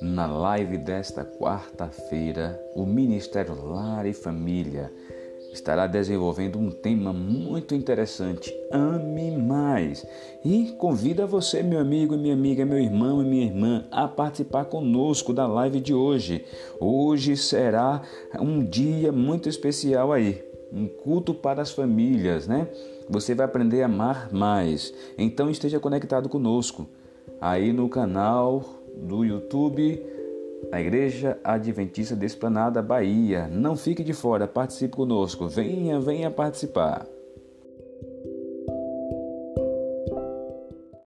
Na live desta quarta-feira, o Ministério Lar e Família estará desenvolvendo um tema muito interessante, Ame Mais. E convida você, meu amigo e minha amiga, meu irmão e minha irmã, a participar conosco da live de hoje. Hoje será um dia muito especial aí, um culto para as famílias, né? Você vai aprender a amar mais. Então esteja conectado conosco aí no canal do YouTube da Igreja Adventista de Esplanada Bahia. Não fique de fora, participe conosco. Venha, venha participar.